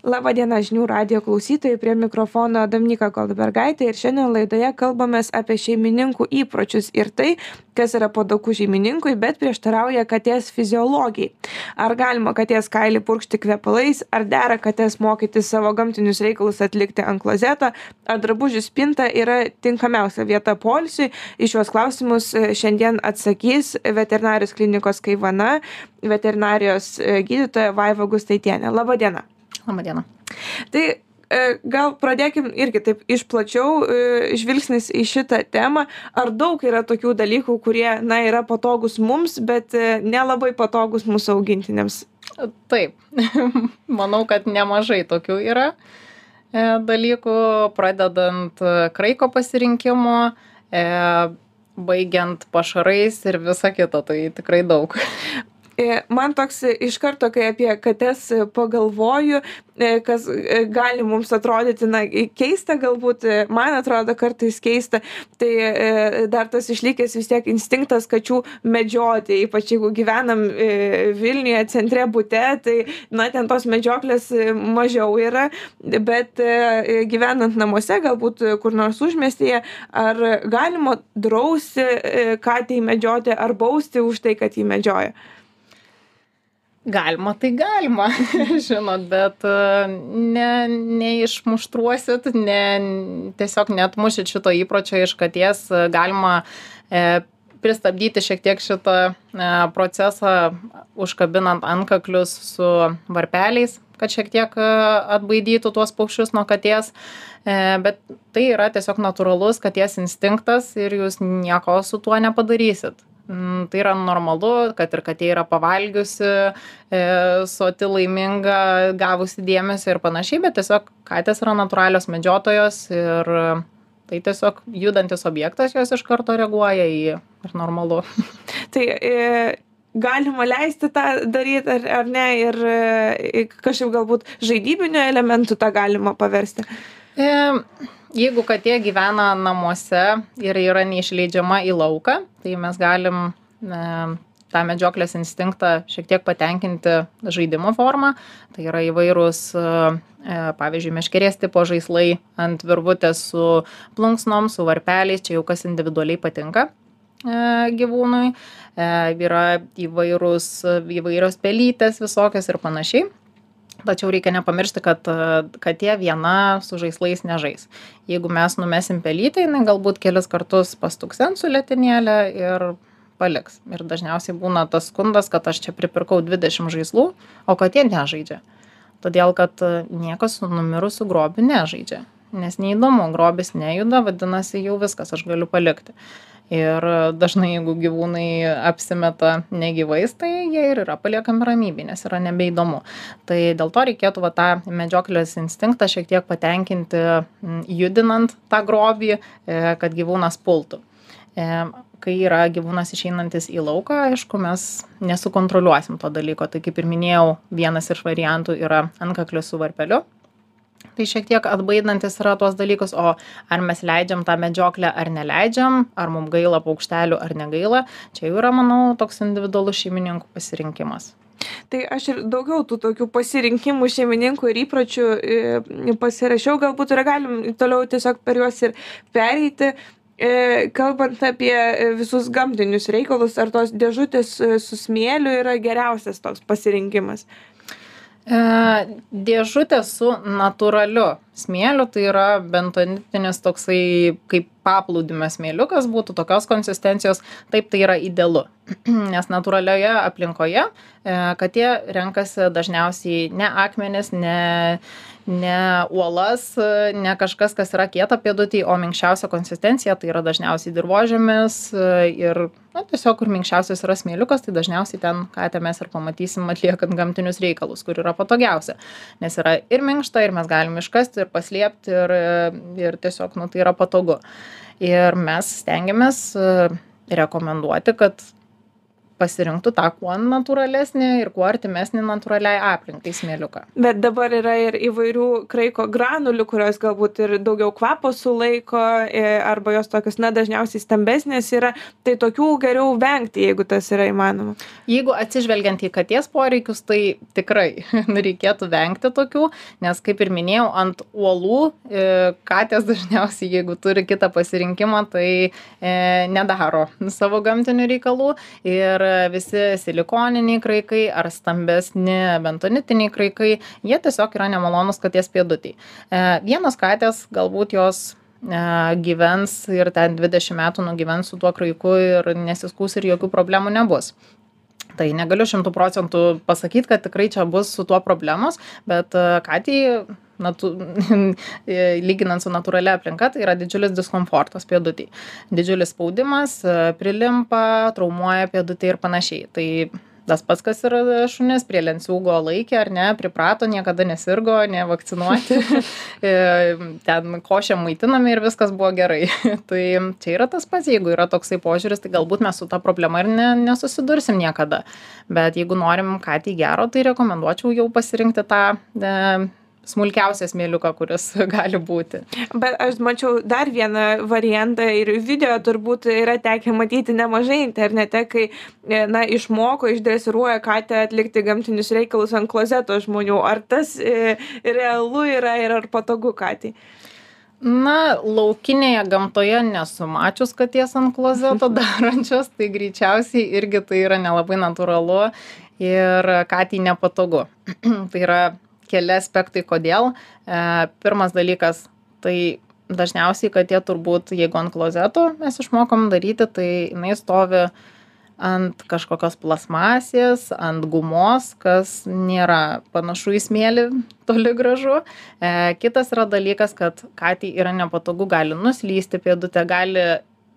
Labadiena žinių radio klausytojai, prie mikrofono Damnika Goldbergaitė ir šiandien laidoje kalbamės apie šeimininkų įpročius ir tai, kas yra padokų šeimininkui, bet prieštarauja katės fiziologijai. Ar galima katės kailį purkšti kvepalais, ar dera katės mokyti savo gamtinius reikalus atlikti ant klozeto, ar drabužių spinta yra tinkamiausia vieta polsiui. Iš šios klausimus e, šiandien atsakys veterinarijos klinikos Kaivana, veterinarijos e, gydytoja Vaiva Gustaitienė. Labadiena. Labadiena. Tai e, gal pradėkim irgi taip iš plačiau e, žvilgsnis į šitą temą. Ar daug yra tokių dalykų, kurie, na, yra patogus mums, bet e, nelabai patogus mūsų augintiniams? Taip, manau, kad nemažai tokių yra dalykų, pradedant kraiko pasirinkimo, baigiant pašarais ir visa kita, tai tikrai daug. E, man toks iš karto, kai apie kates pagalvoju, e, kas e, gali mums atrodyti, na, keista galbūt, man atrodo kartais keista, tai dar tas išlikęs vis tiek instinktas kačių medžioti, ypač jeigu gyvenam Vilniuje centre būte, tai, na, ten tos medžioklės mažiau yra, bet gyvenant namuose, galbūt kur nors užmestyje, ar galima drausti katį medžioti ar bausti už tai, kad jį medžioja? Galima, tai galima, žinot, bet e, ne, neišmuštruosit, ne, tiesiog netmušit šito įpročio iš katies, galima e, pristabdyti šiek tiek šitą e, procesą, užkabinant antkaklius su varpeliais, kad šiek tiek e, atbaidytų tuos paukščius nuo katės, e, bet tai yra tiesiog natūralus katės instinktas ir jūs nieko su tuo nepadarysit tai yra normalu, kad ir katė yra pavalgiusi, e, soti laiminga, gavusi dėmesio ir panašiai, bet tiesiog katės yra natūralios medžiotojos ir tai tiesiog judantis objektas jos iš karto reaguoja į ir normalu. tai e, galima leisti tą daryti ar, ar ne ir e, kažkaip galbūt žaidybinių elementų tą galima paversti. E, jeigu katė gyvena namuose ir yra neišleidžiama į lauką, tai mes galim e, tą medžioklės instinktą šiek tiek patenkinti žaidimo forma. Tai yra įvairūs, e, pavyzdžiui, meškerės tipo žaislai ant virvutės su plunksnom, su varpeliais, čia jau kas individualiai patinka gyvūnui. Yra įvairūs, įvairios pelytės visokios ir panašiai tačiau reikia nepamiršti kad katė viena su žaislais nežais. Jeigu mes numesim pelytę jinai galbūt kelis kartus pastuksens su letenėle ir paliks. Ir dažniausiai būna tas skundas kad aš čia pripirkau dvidešim žaislų o katė nežaidžia. Todėl kad niekas su numirusiu grobiu nežaidžia nes neįdomu grobis nejuda vadinasi jau viskas aš galiu palikti. Ir dažnai jeigu gyvūnai apsimeta negyvais tai jie ir yra paliekami ramybėj nes yra nebeįdomu. Tai dėl to reikėtų va tą medžioklės instinktą šiek tiek patenkinti judinant tą grobį e, kad gyvūnas pultų. E, kai yra gyvūnas išeinantis į lauką aišku mes nesukontroliuosim to dalyko. Tai kaip ir minėjau vienas iš variantų yra antkaklis su varpeliu tai šiek tiek atbaidantis yra tuos dalykus o ar mes leidžiam tą medžioklę ar neleidžiam ar mum gaila paukštelių ar negaila čia jau yra manau toks individualus šeimininkų pasirinkimas Tai aš ir daugiau tų tokių pasirinkimų šeimininkų ir įpročių e, pasirašiau, galbūt ir galim toliau tiesiog per juos ir pereiti. E, kalbant apie visus gamtinius reikalus, ar tos dėžutės su smėliu yra geriausias toks pasirinkimas? E, dėžutė su natūraliu smėliu, tai yra bentonitinis toksai kaip paplūdimio smėliukas būtų tokios konsistencijos, taip tai yra idealu. Nes natūralioje aplinkoje e, katė renkasi dažniausiai ne akmenis, ne, ne uolas ne kažkas kas yra kieta pėdutėj o minkščiausia konsistencija tai yra dažniausiai dirvožemis ir na tiesiog kur minkščiausias yra smėliukas tai dažniausiai ten katę mes ir pamatysim atliekant gamtinius reikalus kur yra patogiausia. Nes yra ir minkšta ir mes galim iškasti ir paslėpti ir ir tiesiog nu tai yra patogu. Ir mes stengiamės rekomenduoti kad pasirinktų tą kuo natūralesnį ir kuo artimesnį natūraliai aplinkai smėliuką. Bet dabar yra ir įvairių kraiko granulių, kurios galbūt ir daugiau kvapo sulaiko, e, arba jos tokios, na, dažniausiai stambesnės yra, tai tokių geriau vengti, jeigu tas yra įmanoma. Jeigu atsižvelgiant į katės poreikius, tai tikrai reikėtų vengti tokių, nes kaip ir minėjau, ant uolų e, katės dažniausiai, jeigu turi kitą pasirinkimą, tai e, nedaro savo gamtinių reikalų ir visi silikoniniai kraikai ar stambesni bentonitiniai kraikai, jie tiesiog yra nemalonus katės pėdutį. E, vienos katės galbūt jos e, gyvens ir ten 20 metų nugyvens su tuo kraiku ir nesiskūs ir jokių problemų nebus. Tai negaliu šimtų procentų pasakyti, kad tikrai čia bus su tuo problemos, bet e, katį natu, lyginant su natūralia aplinka, tai yra didžiulis diskomfortas pėdutį. Didžiulis spaudimas, prilimpa, traumuoja pėdutį ir panašiai. Tai tas pats, kas ir šunis prie lenciūgo laikė, ar ne, priprato, niekada nesirgo, nevakcinuoti, e, ten košė maitinami ir viskas buvo gerai. tai čia yra tas pats, jeigu yra toksai požiūris, tai galbūt mes su tą problemą ir ne, nesusidursim niekada. Bet jeigu norim ką tai gero, tai rekomenduočiau jau pasirinkti tą e, smulkiausią smėliuką, kuris gali būti. Bet aš mačiau dar vieną variantą ir video turbūt yra tekę matyti nemažai internete, kai e, na, išmoko, išdresiruoja katę atlikti gamtinius reikalus ant klozeto žmonių. Ar tas e, realu yra ir ar patogu katį? Na, laukinėje gamtoje nesu mačius katės ant klozeto darančios, tai greičiausiai irgi tai yra nelabai natūralu ir katį nepatogu. tai yra keli aspektai kodėl. E, pirmas dalykas, tai dažniausiai katė turbūt, jeigu ant klozeto mes išmokom daryti, tai jinai stovi ant kažkokios plasmasės, ant gumos, kas nėra panašu į smėlį toli gražu. E, kitas yra dalykas, kad katį yra nepatogu, gali nuslysti pėdutę, gali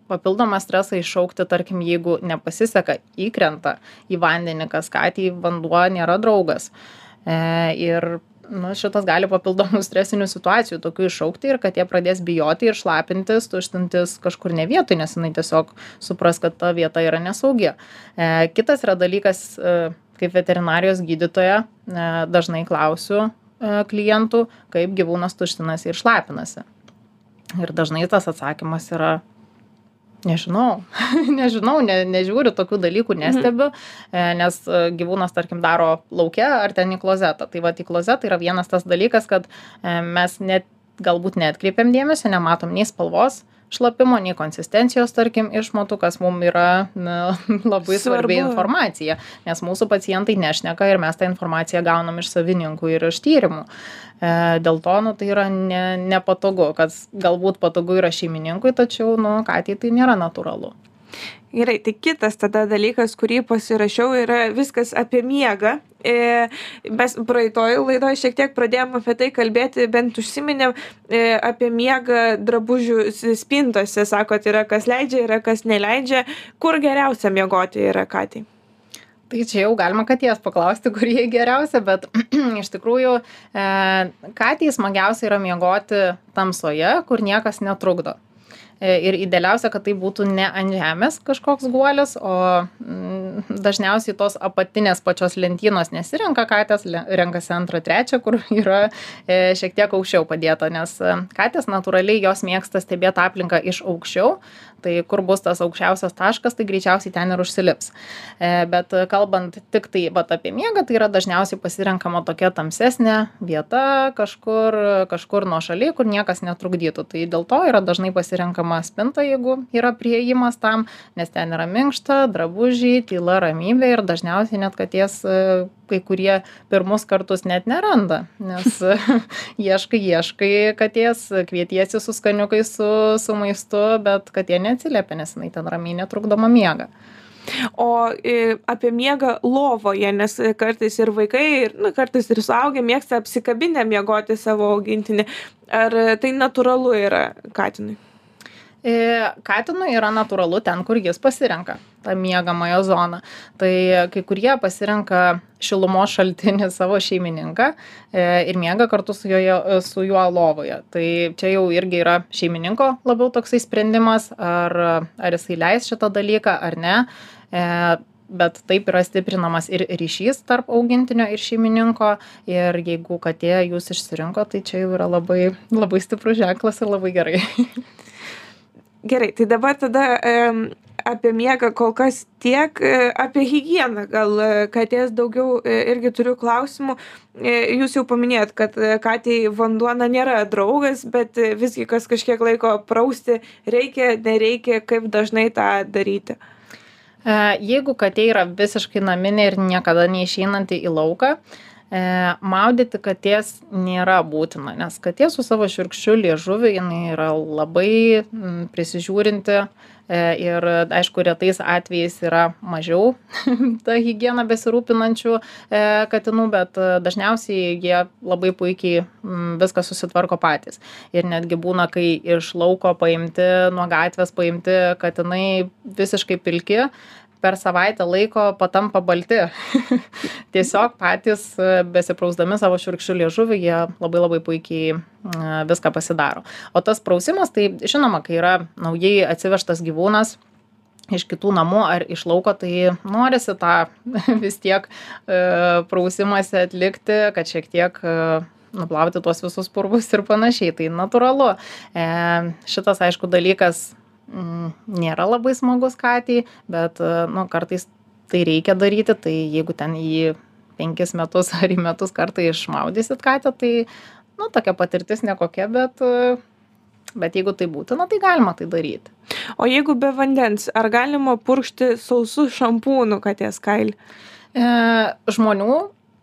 papildomą stresą iššaukti, tarkim, jeigu nepasiseka, įkrenta į vandenį, kas katį vanduo nėra draugas. E, ir nu, šitas gali papildomų stresinių situacijų tokių iššaukti ir kad jie pradės bijoti ir šlapintis, tuštintis kažkur ne vietoj, nes jinai tiesiog supras, kad ta vieta yra nesaugi. E, kitas yra dalykas, e, kaip veterinarijos gydytoja, e, dažnai klausiu e, klientų, kaip gyvūnas tuštinasi ir šlapinasi. Ir dažnai tas atsakymas yra nežinau nežinau ne nežiūriu tokių dalykų mhm. nestebiu e, nes e, gyvūnas tarkim daro lauke ar ten į klozetą tai vat į klozetą yra vienas tas dalykas kad e, mes net galbūt neatkreipiam dėmesio nematom nei spalvos šlapimo nei konsistencijos tarkim išmatų kas mum yra na labai svarbi informacija. Nes mūsų pacientai nešneka ir mes tą informaciją gaunam iš savininkų ir iš tyrimų. E, dėl to nu tai yra ne nepatogu kas galbūt patogu yra šeimininkui tačiau nu katei tai nėra natūralu Gerai, tai kitas tada dalykas, kurį pasirašiau, yra viskas apie miegą. E, mes praeitoj laidoje šiek tiek pradėjome apie tai kalbėti, bent užsiminėm e, apie miegą drabužių spintose. Sakot, yra kas leidžia, yra kas neleidžia. Kur geriausia miegoti yra katei? Tai čia jau galima katės paklausti, kur jie geriausia, bet iš tikrųjų e, katei smagiausia yra miegoti tamsoje, kur niekas netrukdo. E, ir idealiausia kad tai būtų ne ant žemės kažkoks guolis o mm, dažniausiai tos apatinės pačios lentynos nesirenka katės renkasi antrą trečią kur yra e, šiek tiek aukščiau padėta nes e, katės natūraliai jos mėgsta stebėt aplinką iš aukščiau tai kur bus tas aukščiausias taškas tai greičiausiai ten ir užsilips. E, bet kalbant tiktai vat apie miegą tai yra dažniausiai pasirenkama tokia tamsesnė vieta kažkur kažkur nuošaly kur niekas netrukdytų. Tai dėl to yra dažnai pasirenkama spinta jeigu yra priėjimas tam nes ten yra minkšta drabužiai tyla ramybė ir dažniausiai net katės e, kai kurie pirmus kartus net neranda nes ieškai ieškai katės kvietiesi su skaniukais su su maistu bet katė neatsiliepia nes jinai ten ramiai netrukdoma miega O e, apie miegą lovoje, nes kartais ir vaikai, ir nu, kartais ir suaugę mėgsta apsikabinę miegoti savo augintinį. Ar tai natūralu yra katinui? E, katinui yra natūralu ten, kur jis pasirenka tą miegamąją zoną. Tai kai kurie pasirenka šilumos šaltinį savo šeimininką e, ir miega kartu su, joje, su juo lovoje. Tai čia jau irgi yra šeimininko labiau toksai sprendimas, ar, ar jisai leis šitą dalyką ar ne. E, bet taip yra stiprinamas ir ryšys tarp augintinio ir šeimininko ir jeigu katė jūs išsirinko tai čia jau yra labai labai stiprus ženklas ir labai gerai gerai tai dabar tada apie miegą kol kas tiek e, apie higieną gal e, katės daugiau e, irgi turiu klausimų. Jūs jau paminėjot kad katei vanduo na nėra draugas bet visgi kas kažkiek laiko prausti reikia nereikia kaip dažnai tą daryti? Jeigu katė yra visiškai naminė ir niekada neišeinanti į lauką maudyti katės nėra būtina, nes katė su savo širkščiu liežuviu jinai yra labai prisižiūrinti e, ir aišku, retais atvejais yra mažiau ta hygiena besirūpinančių e, katinų, bet dažniausiai jie labai puikiai viską susitvarko patys. Ir netgi būna, kai iš lauko paimti, nuo gatvės paimti katinai visiškai pilki, per savaitę laiko patampa balti. Tiesiog patys e, besiprausdami savo širkščių liežuvį, jie labai labai puikiai e, viską pasidaro. O tas prausimas, tai žinoma, kai yra naujai atsivežtas gyvūnas, iš kitų namų ar iš lauko, tai norisi tą vis tiek e, prausimąsi atlikti, kad šiek tiek e, nuplauti tuos visus purvus ir panašiai. Tai natūralu. E, šitas, aišku, dalykas Mm, nėra labai smagus katei, bet e, nu, kartais tai reikia daryti, tai jeigu ten į penkis metus ar į metus kartą išmaudysit katę, tai nu, tokia patirtis nekokia, bet, e, bet jeigu tai būtina, tai galima tai daryti. O jeigu be vandens, ar galima purkšti sausų šampūnų katės kailį? E, žmonių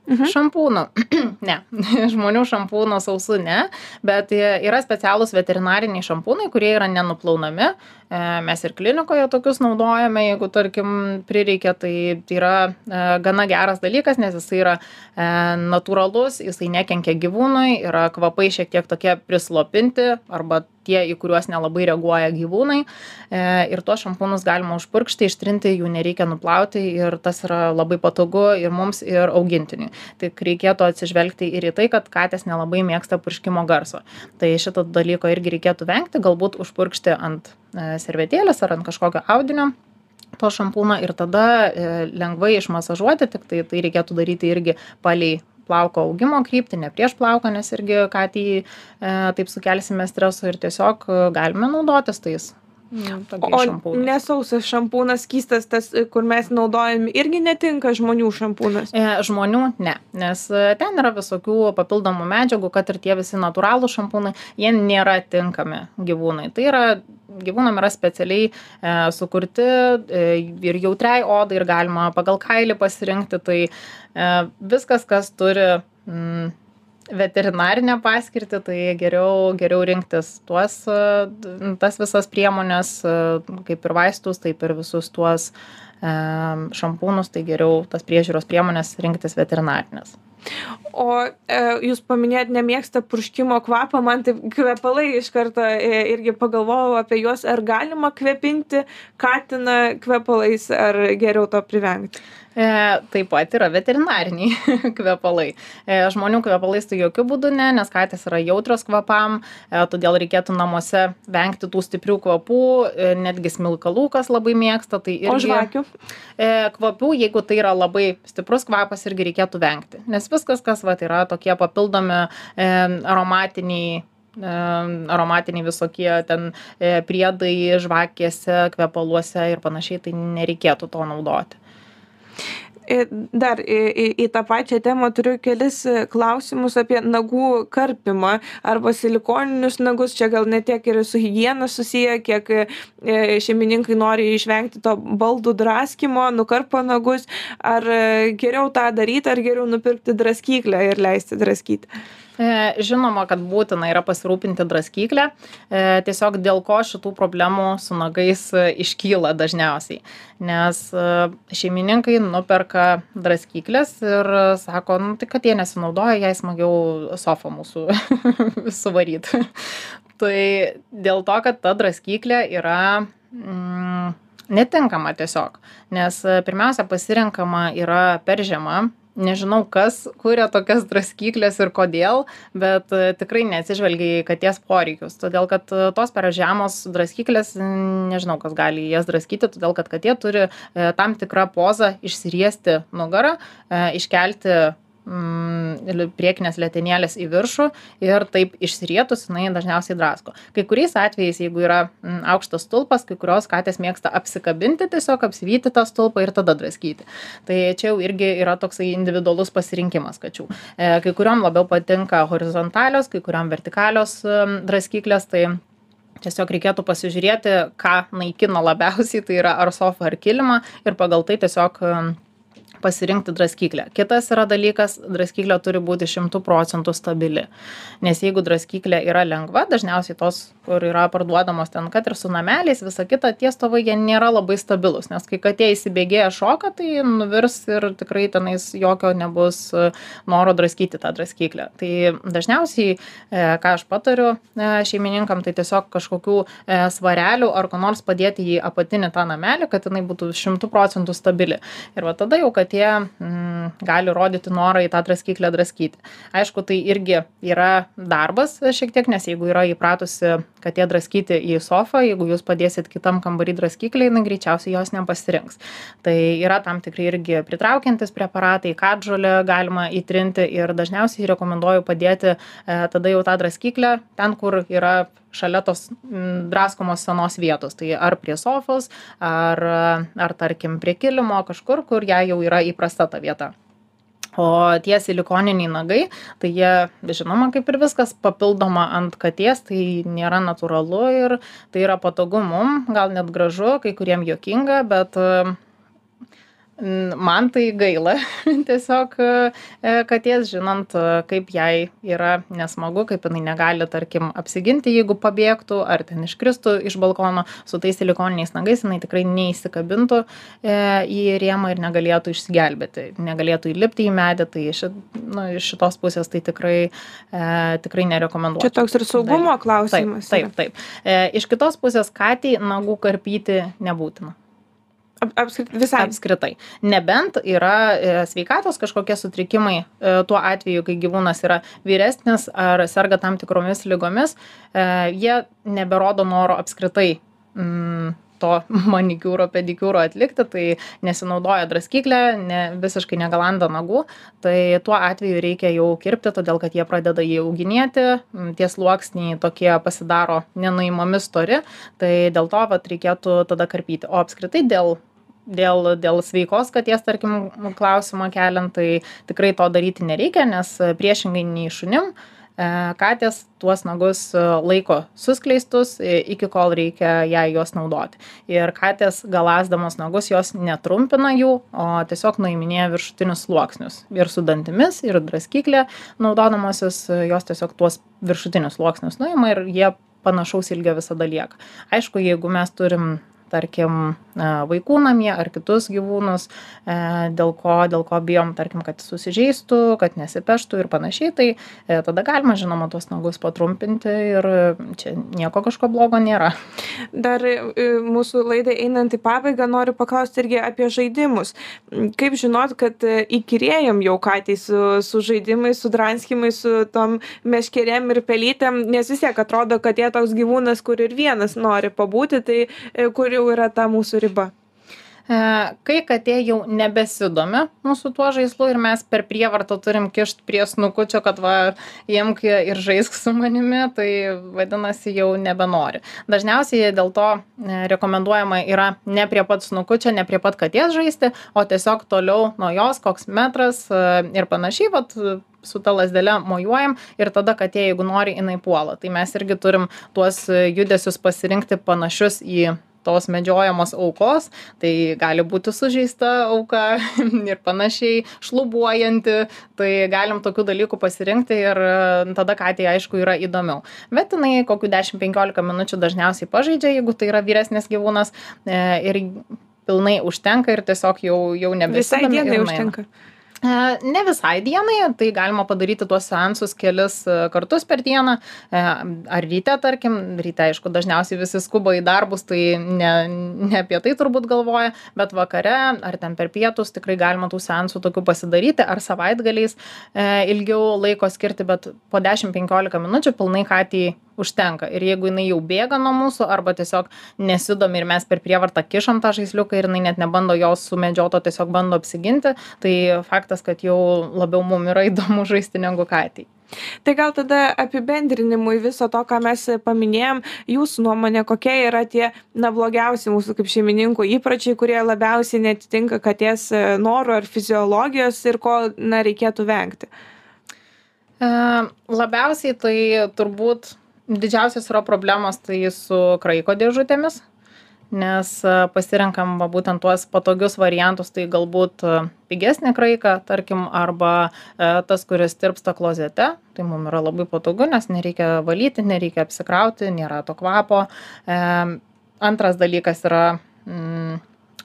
Mhm. Šampūnų. ne. Žmonių šampūnų sausų ne, bet yra specialūs veterinariniai šampūnai, kurie yra nenuplaunami. E, mes ir klinikoje tokius naudojame, jeigu, tarkim, prireikia, tai, yra e, gana geras dalykas, nes jisai yra e, natūralus, jisai nekenkia gyvūnui, yra kvapai šiek tiek tokie prislopinti arba tie, į kuriuos nelabai reaguoja gyvūnai. E, ir tuos šampūnus galima užpurkšti, ištrinti, jų nereikia nuplauti ir tas yra labai patogu ir mums, ir augintiniui. Tik reikėtų atsižvelgti ir į tai, kad katės nelabai mėgsta purškimo garso. Tai šito dalyko irgi reikėtų vengti, galbūt užpurkšti ant e, servetėlės ar ant kažkokio audinio to šampūno ir tada e, lengvai išmasažuoti, tik tai tai reikėtų daryti irgi palei plauko augimo kryptį, ne prieš plauką, nes irgi katį e, taip sukelsime streso ir tiesiog e, galime naudotis tais Mm, o šampūnas. nesausas šampūnas, skystas, tas, kur mes naudojam, irgi netinka žmonių šampūnas? E, žmonių ne, nes e, ten yra visokių papildomų medžiagų, kad ir tie visi natūralūs šampūnai, jie nėra tinkami gyvūnai. Tai yra, gyvūnam yra specialiai e, sukurti e, ir jautriai odai ir galima pagal kailį pasirinkti. Tai e, viskas, kas turi mm, veterinarinę paskirtį, tai geriau, geriau rinktis tuos, tas visas priemonės, e, kaip ir vaistus, taip ir visus tuos šampūnus, tai geriau tas priežiūros priemonės rinktis veterinarinės. O e, jūs paminėjot, nemėgsta purškimo kvapą, man taip kvepalai iš karto e, irgi pagalvojau apie juos, ar galima kvepinti katiną kvepalais, ar geriau to privengti. E, taip pat yra veterinariniai kvepalai. E, žmonių kvepalais tai jokių būdų ne, nes katės yra jautrios kvapam, e, todėl reikėtų namuose vengti tų stiprių kvapų, netgi smilkalų, kas labai mėgsta. Tai irgi, o žvakių? Kvapių, jeigu tai yra labai stiprus kvapas, irgi reikėtų vengti. Nes viskas, kas va, tai yra tokie papildomi aromatiniai aromatiniai visokie ten priedai žvakėse, kvepaluose ir panašiai, tai nereikėtų to naudoti dar į, į, į tą pačią temą turiu kelis e, klausimus apie nagų karpimą arba silikoninius nagus. Čia gal ne tiek ir su hygiena susiję, kiek e, šeimininkai nori išvengti to baldų draskimo, nukarpo nagus. Ar e, geriau tą daryti, ar geriau nupirkti draskyklę ir leisti draskyti? E, žinoma, kad būtina yra pasirūpinti draskyklę, e, tiesiog dėl ko šitų problemų su nagais e, iškyla dažniausiai. Nes šeimininkai nuperka draskyklės ir sako, nu, tai kad jie nesinaudoja, jai smagiau sofą mūsų suvaryti. tai dėl to, kad ta draskyklė yra mm, netinkama tiesiog, nes pirmiausia pasirenkama yra per žema, nežinau kas kuria tokias draskykles ir kodėl bet e, tikrai neatsižvelgia į katės poreikius. Todėl kad e, tos per žemos draskyklės nežinau kas gali jas draskyti todėl kad katė turi tam tikra poza išsiriesti nugarą iškelti mm, priekinės letenėlės į viršų ir taip išsirietus jinai dažniausiai drasko. Kai kuriais atvejais, jeigu yra mm, aukštas stulpas, kai kurios katės mėgsta apsikabinti, tiesiog apsivyti tą stulpą ir tada draskyti. Tai čia jau irgi yra toksai individualus pasirinkimas kačių. E, kai kuriuom labiau patinka horizontalios, kai kuriuom vertikalios mm, draskyklės, tai tiesiog reikėtų pasižiūrėti, ką naikina labiausiai, tai yra ar sofą ar kilimą ir pagal tai tiesiog mm, pasirinkti draskyklę. Kitas yra dalykas draskyklė turi būti šimtu procentų stabili. Nes jeigu draskyklė yra lengva dažniausiai tos kur yra parduodamos ten kad ir su nameliais visa kita tie stovai jie nėra labai stabilūs. Nes kai katė įsibėgėja šoka tai nuvirs ir tikrai tenais jokio nebus e, noro draskyti tą draskyklę. Tai dažniausiai e, ką aš patariu e, šeimininkam tai tiesiog kažkokių svarelių ar ko nors padėti į apatinį tą namelį kad jinai būtų šimtu procentų stabili. Ir va tada jau katė mm, gali rodyti norą į tą draskyklę draskyti. Aišku, tai irgi yra darbas šiek tiek, nes jeigu yra įpratusi katė draskyti į sofą, jeigu jūs padėsit kitam kambarį draskyklę, jinai greičiausiai jos nepasirinks. Tai yra tam tikrai irgi pritraukiantis preparatai, kadžolę galima įtrinti ir dažniausiai rekomenduoju padėti e, tada jau tą draskyklę ten, kur yra šalia tos draskomos senos vietos tai ar prie sofos ar ar tarkim prie kilimo kažkur kur jai jau yra įprasta ta vieta. O tie silikoniniai nagai tai jie žinoma kaip ir viskas papildoma ant katės tai nėra natūralu ir tai yra patogu mum gal net gražu kai kuriem juokinga bet man tai gaila. Tiesiog e, katės žinant e, kaip jai yra nesmagu kaip jinai negali tarkim apsiginti jeigu pabėgtų ar ten iškristų iš balkono su tais silikoniniais nagais jinai tikrai neįsikabintų e, į rėmą ir negalėtų išsigelbėti. Negalėtų įlipti į medį tai ši nu iš šitos pusės tai tikrai tikrai nerekomenduočiau. Čia toks ir saugumo klausimas taip taip taip. Iš kitos pusės katei nagų karpyti nebūtina apskritai visai. Apskritai. Nebent yra e, sveikatos kažkokie sutrikimai e, tuo atveju kai gyvūnas yra vyresnis ar serga tam tikromis ligomis e, jie neberodo noro apskritai mm, to manikiūro pedikiūro atlikti tai nesinaudoja draskykle ne visiškai negalanda nagų. Tai tuo atveju reikia jau kirpti todėl kad jie pradeda jį auginėti tie sluoksniai tokie pasidaro nenuimami stori tai dėl to vat reikėtų tada karpyti. O apskritai dėl dėl dėl sveikos katės tarkim klausimą keliant tai tikrai to daryti nereikia nes priešingai nei šunim e, katės tuos nagus laiko suskleistus iki kol reikia jai juos naudoti. Ir katės galąsdamos nagus jos netrumpina jų o tiesiog nuiminėja viršutinius sluoksnius. Ir su dantimis ir draskykle naudodamasis jos tiesiog tuos viršutinius sluoksnius nuima ir jie panašaus ilgio visada lieka. Aišku jeigu mes turim tarkim vaikų namie ar kitus gyvūnus, e, dėl ko, dėl ko bijom, tarkim, kad susižeistų, kad nesipeštų ir panašiai, tai e, tada galima, žinoma, tuos nagus patrumpinti ir čia nieko kažko blogo nėra. Dar e, mūsų laidai einant į pabaigą noriu paklausti irgi apie žaidimus. Kaip žinot, kad įkyrėjom jau katį su, su žaidimais, su dranskimais, su tom meškerėm ir pelytėm, nes vis tiek atrodo, kad jie toks gyvūnas, kur ir vienas nori pabūti, tai kur jau yra ta mūsų riba? E, kai katė jau nebesidomi mūsų tuo žaislu ir mes per prievartą turim kišt prie snukučio, kad va, imk ir žaisk su manimi, tai vadinasi jau nebenori. Dažniausiai dėl to e, rekomenduojama yra ne prie pat snukučio, ne prie pat katės žaisti, o tiesiog toliau nuo jos, koks metras e, ir panašiai, vat, su ta lasdele mojuojam ir tada katė, jeigu nori, jinai puola. Tai mes irgi turim tuos judesius pasirinkti panašius į tos medžiojamos aukos tai gali būti sužeista auka ir panašiai šlubuojanti tai galim tokių dalykų pasirinkti ir e, tada katei aišku yra įdomiau. Bet jinai kokių dešim penkiolika minučių dažniausiai pažaidžia jeigu tai yra vyresnis gyvūnas e, ir pilnai užtenka ir tiesiog jau jau nebesidomi visai dienai užtenka. E, ne visai dienai, tai galima padaryti tuos seansus kelis e, kartus per dieną. E, ar ryte, tarkim, ryte, aišku, dažniausiai visi skuba į darbus, tai ne, ne apie tai turbūt galvoja, bet vakare ar ten per pietus tikrai galima tų seansų tokių pasidaryti, ar savaitgaliais ilgiau laiko skirti, bet po 10-15 minučių pilnai katį užtenka ir jeigu jinai jau bėga nuo mūsų arba tiesiog nesidomi ir mes per prievartą kišam tą žaisliuką ir jinai net nebando jos sumedžiot o tiesiog bando apsiginti tai faktas kad jau labiau mum yra įdomu žaisti negu katei Tai gal tada apibendrinimui viso to, ką mes paminėjom, jūsų nuomonė, kokie yra tie, na, blogiausi mūsų kaip šeimininkų įpračiai, kurie labiausiai netitinka katės norų ar fiziologijos ir ko, na, reikėtų vengti? E, labiausiai tai turbūt didžiausios yra problemos tai su kraiko dėžutėmis, nes e, pasirenkam va, būtent tuos patogius variantus, tai galbūt e, pigesnė kraika, tarkim, arba e, tas, kuris tirpsta klozete, tai mums yra labai patogu, nes nereikia valyti, nereikia apsikrauti, nėra to kvapo. Antras dalykas yra mm,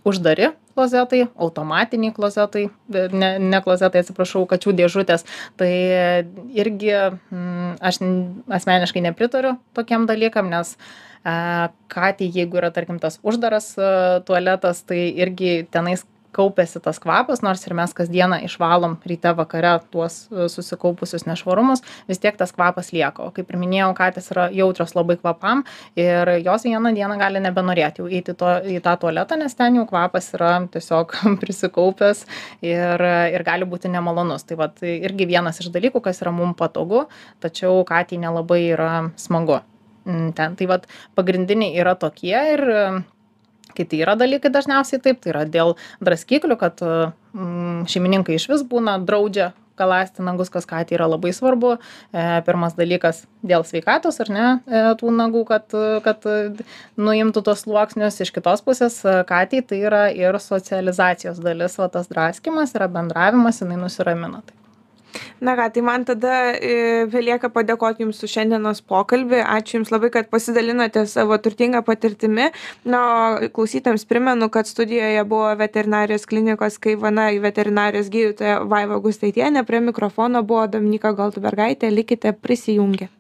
uždari klozetai, automatiniai klozetai, ne, ne klozetai, atsiprašau, kačių dėžutės. Tai irgi mm, aš asmeniškai nepritariu tokiem dalykam, nes katei, jeigu yra, tarkim, tas uždaras tualetas, tai irgi tenais kaupiasi tas kvapas nors ir mes kasdieną išvalom ryte vakare tuos e, susikaupusius nešvarumus vis tiek tas kvapas lieka. O kaip ir minėjau katės yra jautrios labai kvapam ir jos vieną dieną gali nebenorėt jau eiti to į tą tualetą nes ten jau kvapas yra tiesiog prisikaupęs ir ir gali būti nemalonus. Tai vat irgi vienas iš dalykų kas yra mum patogu tačiau katei nelabai yra smagu. Mm, ten. Tai vat pagrindiniai yra tokie ir kiti yra dalykai dažniausiai taip tai yra dėl draskiklių kad mm, šeimininkai išvis būna draudžia galąsti nagus kas katei yra labai svarbu. E, pirmas dalykas dėl sveikatos ar ne e, tų nagų kad kad nuimtų tuos sluoksnius. Iš kitos pusės katei tai yra ir socializacijos dalis va tas draskymas yra bendravimas jinai nusiramina. tai na ką tai man tada e, belieka padėkoti jums už šiandienos pokalbį. Ačiū jums labai kad pasidalinote savo turtinga patirtimi. Na o klausytojams primenu kad studijoje buvo veterinarijos klinikos kaivana veterinarijos gydytoja vaiva gustaitienė prie mikrofono buvo dominyka goldbergaitė. Likite prisijungę